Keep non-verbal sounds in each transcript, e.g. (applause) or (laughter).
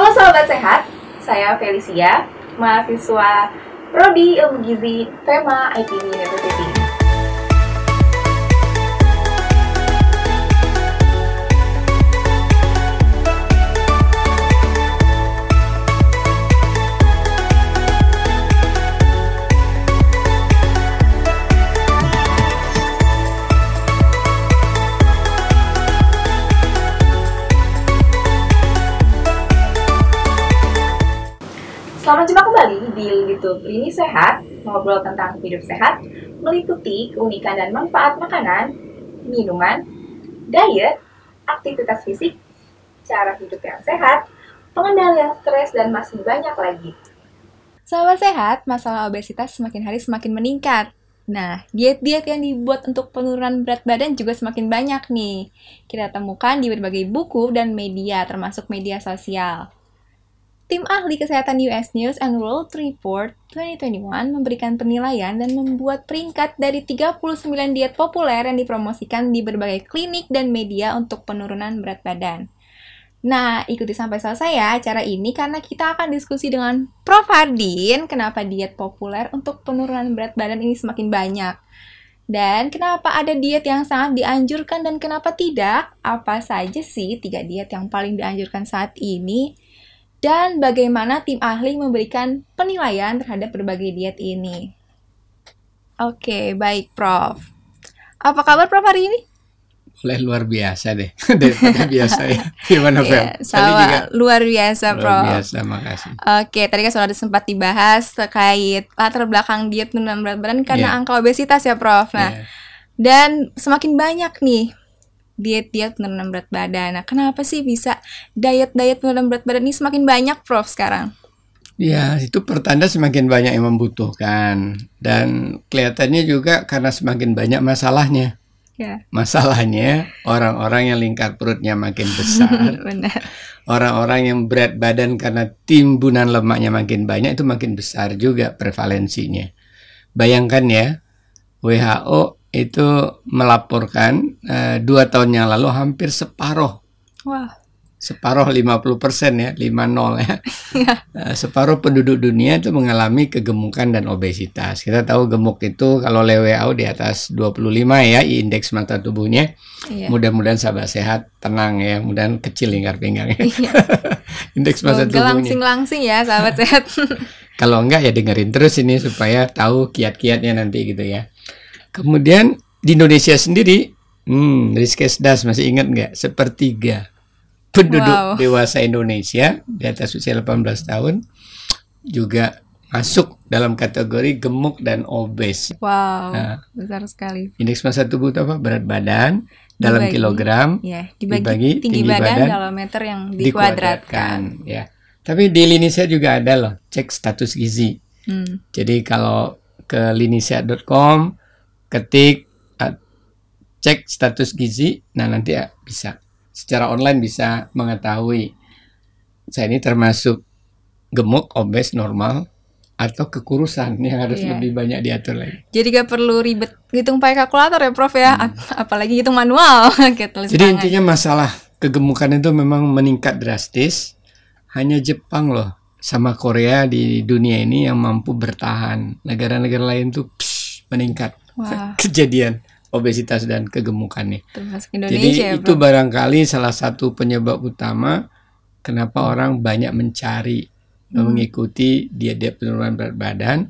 Halo sahabat sehat, saya Felicia, mahasiswa Prodi Ilmu Gizi FEMA ITB University. Selamat jumpa kembali di YouTube Rini Sehat, ngobrol tentang hidup sehat, meliputi keunikan dan manfaat makanan, minuman, diet, aktivitas fisik, cara hidup yang sehat, pengendalian stres, dan masih banyak lagi. Sahabat sehat, masalah obesitas semakin hari semakin meningkat. Nah, diet-diet yang dibuat untuk penurunan berat badan juga semakin banyak nih. Kita temukan di berbagai buku dan media, termasuk media sosial. Tim ahli kesehatan US News and World Report 2021 memberikan penilaian dan membuat peringkat dari 39 diet populer yang dipromosikan di berbagai klinik dan media untuk penurunan berat badan. Nah, ikuti sampai selesai ya acara ini karena kita akan diskusi dengan Prof. Hardin kenapa diet populer untuk penurunan berat badan ini semakin banyak. Dan kenapa ada diet yang sangat dianjurkan dan kenapa tidak? Apa saja sih tiga diet yang paling dianjurkan saat ini? Dan bagaimana tim ahli memberikan penilaian terhadap berbagai diet ini. Oke, baik Prof. Apa kabar Prof hari ini? Boleh luar biasa deh, (laughs) daripada biasa ya. (laughs) Gimana, Fel? Yeah, sama, juga luar biasa, Prof. Luar biasa, makasih. Oke, tadi kan sudah sempat dibahas terkait latar belakang diet penurunan berat badan karena yeah. angka obesitas ya, Prof. Nah, yeah. dan semakin banyak nih diet-diet penurunan berat badan. Nah, kenapa sih bisa diet-diet penurunan berat badan ini semakin banyak, Prof, sekarang? Ya, itu pertanda semakin banyak yang membutuhkan. Dan kelihatannya juga karena semakin banyak masalahnya. Ya. Masalahnya orang-orang yang lingkar perutnya makin besar. (laughs) Orang-orang yang berat badan karena timbunan lemaknya makin banyak itu makin besar juga prevalensinya. Bayangkan ya, WHO itu melaporkan uh, dua tahun yang lalu hampir separuh. Wah. Separuh 50 persen ya, 50 ya. uh, (laughs) separuh penduduk dunia itu mengalami kegemukan dan obesitas. Kita tahu gemuk itu kalau WHO di atas 25 ya indeks mata tubuhnya. Iya. Mudah-mudahan sahabat sehat, tenang ya, mudahan kecil lingkar pinggang ya. Iya. (laughs) indeks mata tubuhnya. Langsing-langsing ya sahabat sehat. (laughs) kalau enggak ya dengerin terus ini supaya tahu kiat-kiatnya nanti gitu ya. Kemudian di Indonesia sendiri, hmm, Riskesdas masih ingat nggak? Sepertiga penduduk wow. dewasa Indonesia di atas usia 18 tahun juga masuk dalam kategori gemuk dan obes. Wow, nah, besar sekali. Indeks massa tubuh itu apa? Berat badan dalam dibagi, kilogram, ya, dibagi, dibagi tinggi, tinggi badan, badan dalam meter yang dikuadratkan. Ya, tapi di Linisia juga ada loh cek status gizi. Hmm. Jadi kalau ke linisia.com ketik uh, cek status gizi nah nanti ya bisa secara online bisa mengetahui saya ini termasuk gemuk obes normal atau kekurusan yang harus iya. lebih banyak diatur lagi. Jadi gak perlu ribet ngitung pakai kalkulator ya Prof ya, hmm. apalagi hitung manual (laughs) gitu. Jadi intinya masalah kegemukan itu memang meningkat drastis. Hanya Jepang loh sama Korea di dunia ini yang mampu bertahan. Negara-negara lain tuh psh, meningkat. Wah. (laughs) kejadian obesitas dan kegemukan nih. Jadi ya, itu barangkali salah satu penyebab utama kenapa hmm. orang banyak mencari hmm. mengikuti diet-diet penurunan berat badan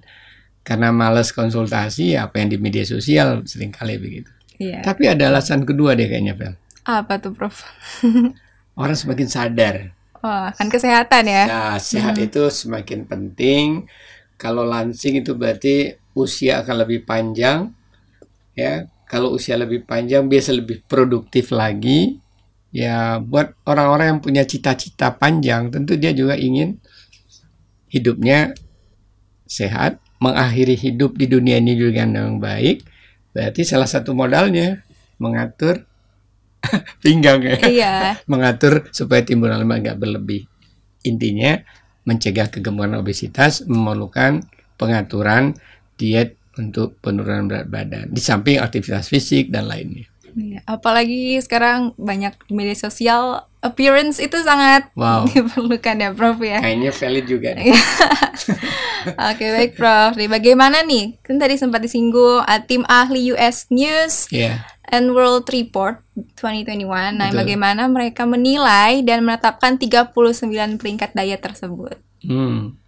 karena malas konsultasi apa yang di media sosial sering kali begitu. Iya. Tapi ada alasan kedua deh kayaknya, Vel. Apa tuh, Prof? (laughs) orang semakin sadar. Oh, kan kesehatan ya. Nah, sehat hmm. itu semakin penting. Kalau lansing itu berarti usia akan lebih panjang, ya kalau usia lebih panjang biasa lebih produktif lagi. Ya buat orang-orang yang punya cita-cita panjang tentu dia juga ingin hidupnya sehat mengakhiri hidup di dunia ini juga dengan baik. Berarti salah satu modalnya mengatur (laughs) pinggang ya. Iya. mengatur supaya timbunan lemak nggak berlebih. Intinya mencegah kegemukan obesitas memerlukan pengaturan diet untuk penurunan berat badan di samping aktivitas fisik dan lainnya. Ya, apalagi sekarang banyak media sosial appearance itu sangat Wow. (laughs) diperlukan ya Prof ya. Kayaknya valid juga. nih. (laughs) Oke baik Prof. Nih, bagaimana nih? Kan tadi sempat disinggung uh, tim ahli US News Iya. and World Report 2021. Nah, Betul. bagaimana mereka menilai dan menetapkan 39 peringkat diet tersebut? Hmm.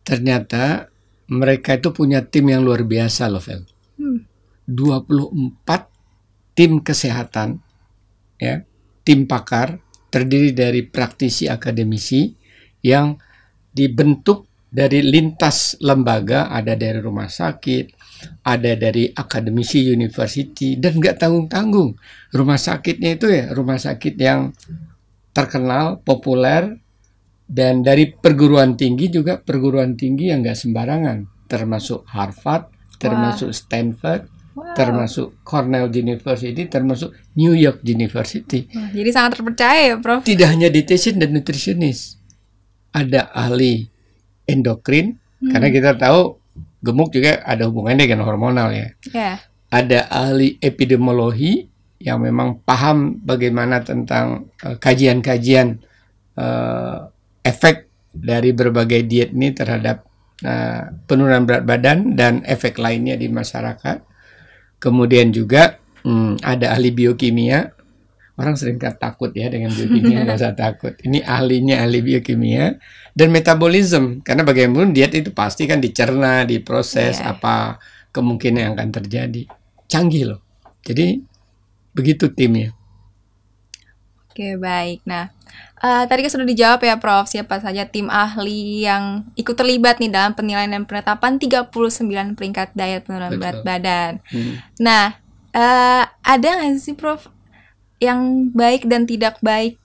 Ternyata mereka itu punya tim yang luar biasa loh, Vel. Hmm. 24 tim kesehatan ya, tim pakar terdiri dari praktisi akademisi yang dibentuk dari lintas lembaga, ada dari rumah sakit, ada dari akademisi university dan nggak tanggung-tanggung. Rumah sakitnya itu ya rumah sakit yang terkenal, populer dan dari perguruan tinggi juga perguruan tinggi yang nggak sembarangan, termasuk Harvard, termasuk Stanford, Wow. termasuk Cornell University, termasuk New York University. Wah, jadi sangat terpercaya ya, Prof. Tidak hanya dietitian dan nutritionist, ada ahli endokrin, karena kita tahu gemuk juga ada hubungannya dengan hormonal ya. Ya. Ada ahli epidemiologi yang memang paham bagaimana tentang eh, kajian-kajian eh, efek dari berbagai diet ini terhadap eh, penurunan berat badan dan efek lainnya di masyarakat. Kemudian juga hmm, ada ahli biokimia. Orang sering takut ya dengan biokimia, (laughs) nggak usah takut. Ini ahlinya ahli biokimia dan metabolisme. Karena bagaimanapun diet itu pasti kan dicerna, diproses Iya. apa kemungkinan yang akan terjadi. Canggih loh. Jadi begitu timnya. Oke, baik. Nah, eh, tadi kan sudah dijawab ya, Prof, siapa saja tim ahli yang ikut terlibat nih dalam penilaian dan penetapan 39 peringkat diet penurunan Betul. berat badan. Hmm. Nah, eh, ada nggak sih, Prof, yang baik dan tidak baik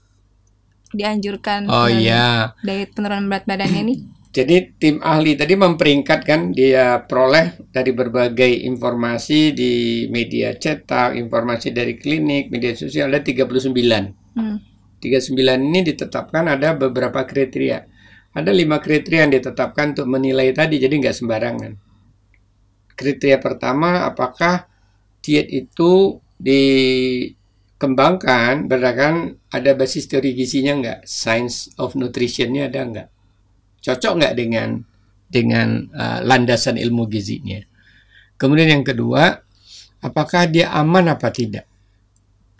dianjurkan Oh iya. diet penurunan berat badannya nih? (clears throat) Jadi tim ahli tadi memperingkatkan dia peroleh dari berbagai informasi di media cetak, informasi dari klinik, media sosial ada 39. Hmm. 39 ini ditetapkan ada beberapa kriteria. Ada lima kriteria yang ditetapkan untuk menilai tadi, jadi nggak sembarangan. Kriteria pertama, apakah diet itu dikembangkan berdasarkan ada basis teori gizinya nggak? Science of nutritionnya ada nggak? Cocok nggak dengan dengan uh, landasan ilmu gizinya? Kemudian yang kedua, apakah dia aman apa tidak?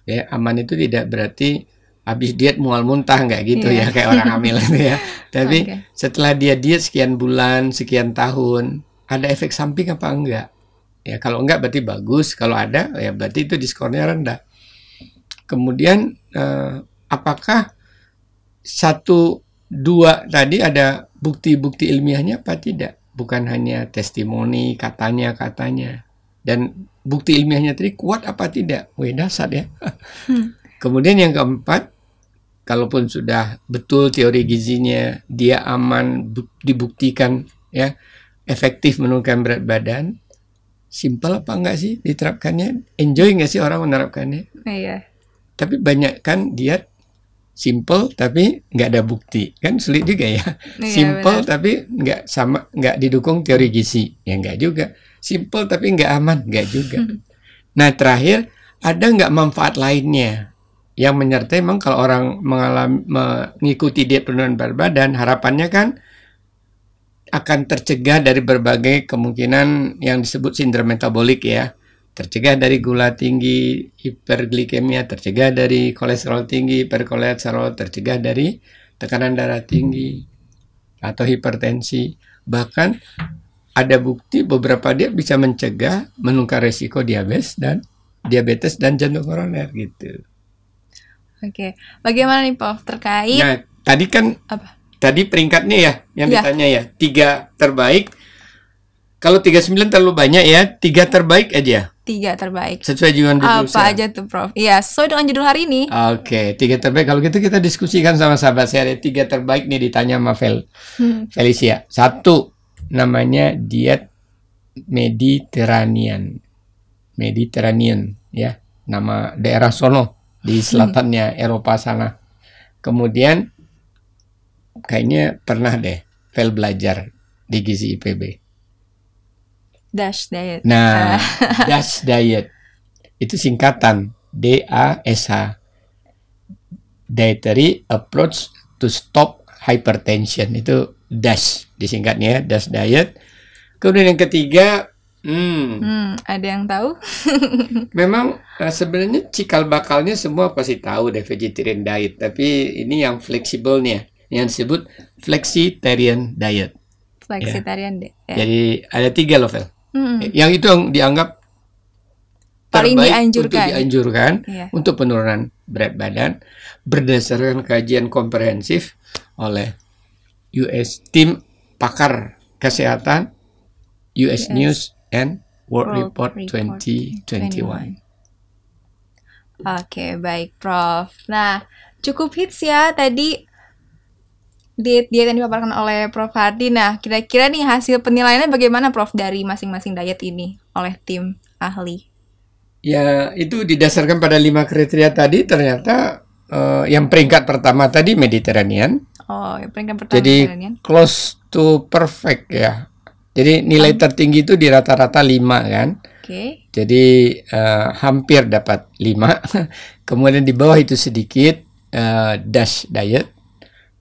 Ya, aman itu tidak berarti habis diet mual muntah nggak gitu Iya. ya kayak orang hamil gitu ya. (laughs) Tapi Oke. setelah dia diet sekian bulan, sekian tahun, ada efek samping apa enggak? Ya kalau enggak berarti bagus, kalau ada ya berarti itu diskonnya rendah. Kemudian eh, apakah satu dua tadi ada bukti-bukti ilmiahnya apa tidak? Bukan hanya testimoni katanya katanya dan bukti ilmiahnya tadi kuat apa tidak? Wih dasar ya. Hmm. Kemudian yang keempat, kalaupun sudah betul teori gizinya dia aman bu- dibuktikan ya efektif menurunkan berat badan, simpel apa enggak sih diterapkannya? Enjoy nggak sih orang menerapkannya? Iya. Tapi banyak kan diet simple tapi nggak ada bukti kan sulit juga ya. Iya, simple benar. tapi nggak sama nggak didukung teori gizi ya nggak juga. Simple tapi nggak aman nggak juga. (laughs) nah terakhir ada nggak manfaat lainnya yang menyertai memang kalau orang mengalami mengikuti diet penurunan berat badan harapannya kan akan tercegah dari berbagai kemungkinan yang disebut sindrom metabolik ya tercegah dari gula tinggi, hiperglikemia, tercegah dari kolesterol tinggi, hiperkolesterol, tercegah dari tekanan darah tinggi atau hipertensi. Bahkan ada bukti beberapa dia bisa mencegah menukar resiko diabetes dan diabetes dan jantung koroner gitu. Oke. Bagaimana nih, Prof, terkait Nah, tadi kan apa? tadi peringkatnya ya yang Ya. ditanya ya, tiga terbaik. Kalau 39 terlalu banyak ya, tiga terbaik aja Tiga terbaik. sesuai dengan judul Apa saya. aja tuh, Prof? Iya, sesuai dengan judul hari ini. Oke, tiga terbaik. Kalau gitu kita diskusikan sama sahabat saya. Ada tiga terbaik nih ditanya sama Fel, Hmm. Felicia. Satu, namanya diet Mediterranean. Mediterranean, ya. Nama daerah sono di selatannya Eropa sana. Kemudian kayaknya pernah deh Fel belajar di gizi IPB. Dash diet. Nah, (laughs) DASH diet itu singkatan D A S H. dietary approach to stop hypertension itu DASH disingkatnya ya, DASH diet. Kemudian yang ketiga, hmm, Hmm, ada yang tahu? (laughs) memang eh, sebenarnya cikal bakalnya semua pasti tahu deh vegetarian diet, tapi ini yang fleksibelnya yang disebut flexitarian diet. Flexitarian deh. Ya. Jadi ada tiga level. Hmm, Yang itu yang dianggap Paling terbaik dianjurkan. untuk dianjurkan Iya. untuk penurunan berat badan berdasarkan kajian komprehensif oleh US tim pakar kesehatan US US News and World, World Report, Report 2021. Oke, baik, Prof. Nah, cukup hits ya tadi diet-diet yang dipaparkan oleh Prof. Hardi. Nah, kira-kira nih hasil penilaiannya bagaimana, Prof, dari masing-masing diet ini oleh tim ahli? Ya, itu didasarkan pada lima kriteria tadi ternyata eh, yang peringkat pertama tadi Mediterranean. Oh, yang peringkat pertama Jadi kalian. close to perfect ya. Jadi nilai tertinggi itu di rata-rata 5 kan. Oke. Jadi eh, hampir dapat 5. (laughs) Kemudian di bawah itu sedikit eh, dash diet.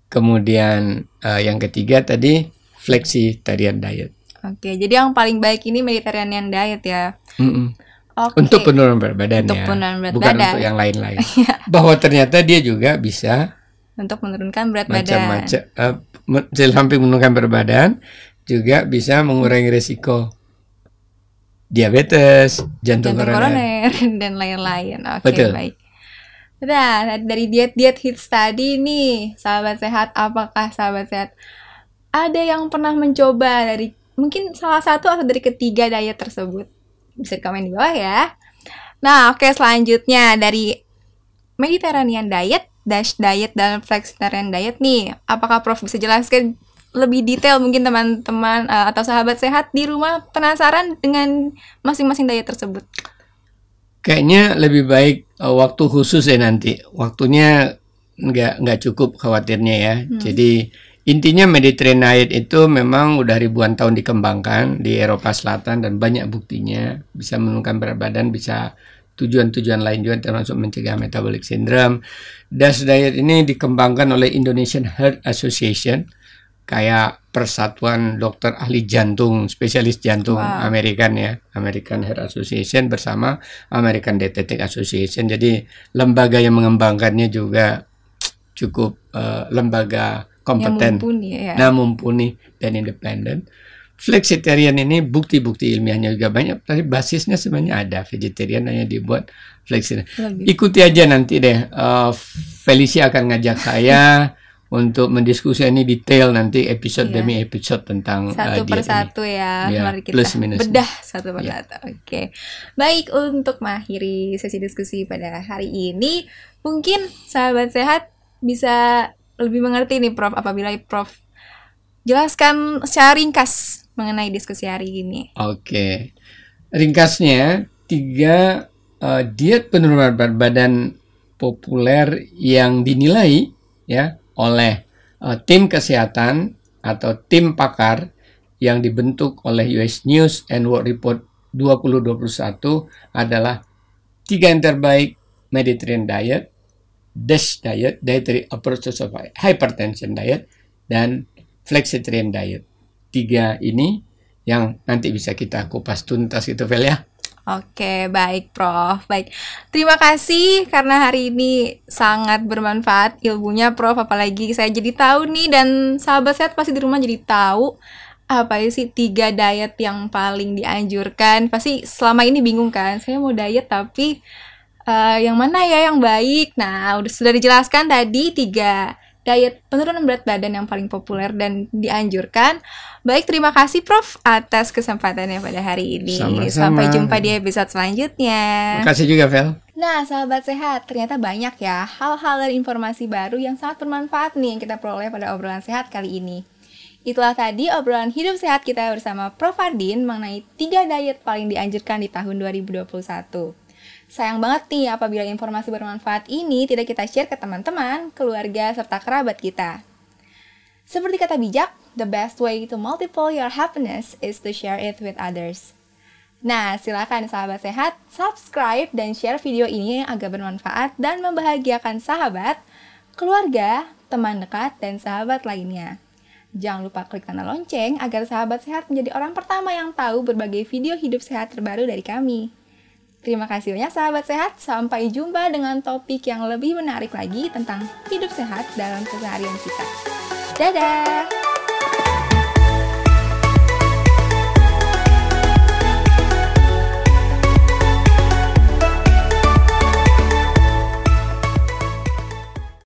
Kemudian eh, yang ketiga tadi flexitarian diet. Oke, jadi yang paling baik ini Mediterranean diet ya. Mm-mm. Oke. Untuk penurunan berat badan Untuk ya. penurunan berat Bukan badan. untuk yang lain-lain. (laughs) Bahwa ternyata dia juga bisa Untuk menurunkan berat badan. macam-macam di samping menurunkan berat badan juga bisa mengurangi risiko diabetes, jantung, jantung koroner. koroner (laughs) dan lain-lain. Oke, Betul. baik. Nah, dari diet-diet hits tadi nih, sahabat sehat, apakah sahabat sehat ada yang pernah mencoba dari mungkin salah satu atau dari ketiga diet tersebut? Bisa komen di bawah ya. Nah, oke selanjutnya dari Mediterranean diet, Dash diet dan Flexitarian diet nih. Apakah Prof bisa jelaskan lebih detail mungkin teman-teman eh, atau sahabat sehat di rumah penasaran dengan masing-masing diet tersebut? Kayaknya lebih baik eh, waktu khusus ya nanti. Waktunya nggak nggak cukup khawatirnya ya. Jadi intinya Mediterranean diet itu memang udah ribuan tahun dikembangkan di Eropa Selatan dan banyak buktinya bisa menurunkan berat badan, bisa tujuan-tujuan lain juga termasuk mencegah metabolic syndrome. DASH diet ini dikembangkan oleh Indonesian Heart Association kayak persatuan dokter ahli jantung, spesialis jantung Wow. American ya, American Heart Association bersama American Dietetic Association. Jadi lembaga yang mengembangkannya juga cukup eh, lembaga Yang kompeten, mumpuni ya. nah mumpuni dan independen. Flexitarian ini bukti-bukti ilmiahnya juga banyak, tapi basisnya sebenarnya ada. Vegetarian hanya dibuat fleksitarian. Lebih. Ikuti aja nanti deh. eh, Felicia akan ngajak saya (laughs) untuk mendiskusi ini detail nanti episode Iya. demi episode tentang eh, satu diet per ini. satu ya, Ya, mari kita plus minus. bedah satu per Ya. satu. Oke, baik untuk mengakhiri sesi diskusi pada hari ini, mungkin sahabat sehat bisa lebih mengerti nih Prof apabila Prof jelaskan secara ringkas mengenai diskusi hari ini. Oke, ringkasnya tiga eh, diet penurunan berat badan populer yang dinilai ya oleh eh, tim kesehatan atau tim pakar yang dibentuk oleh US News and World Report 2021 adalah tiga yang terbaik Mediterranean diet, DASH diet, dietary approach to hypertension diet, dan flexitarian diet. Tiga ini yang nanti bisa kita kupas tuntas itu Vel ya. Oke, baik Prof. Baik. Terima kasih karena hari ini sangat bermanfaat ilmunya Prof. Apalagi saya jadi tahu nih dan sahabat sehat pasti di rumah jadi tahu apa sih tiga diet yang paling dianjurkan. Pasti selama ini bingung kan, saya mau diet tapi eh, yang mana ya yang baik? Nah, udah sudah dijelaskan tadi tiga diet penurunan berat badan yang paling populer dan dianjurkan. Baik, terima kasih Prof atas kesempatannya pada hari ini. Sama-sama. Sampai jumpa di episode selanjutnya. Makasih juga Vel. Nah, sahabat sehat, ternyata banyak ya hal-hal dan informasi baru yang sangat bermanfaat nih yang kita peroleh pada obrolan sehat kali ini. Itulah tadi obrolan hidup sehat kita bersama Prof. Ardin mengenai tiga diet paling dianjurkan di tahun 2021. Sayang banget nih apabila informasi bermanfaat ini tidak kita share ke teman-teman, keluarga, serta kerabat kita. Seperti kata bijak, the best way to multiple your happiness is to share it with others. Nah, silakan sahabat sehat, subscribe dan share video ini yang agak bermanfaat dan membahagiakan sahabat. keluarga, teman dekat, dan sahabat lainnya. Jangan lupa klik tanda lonceng agar sahabat sehat menjadi orang pertama yang tahu berbagai video hidup sehat terbaru dari kami. Terima kasih banyak sahabat sehat, sampai jumpa dengan topik yang lebih menarik lagi tentang hidup sehat dalam keseharian kita. Dadah!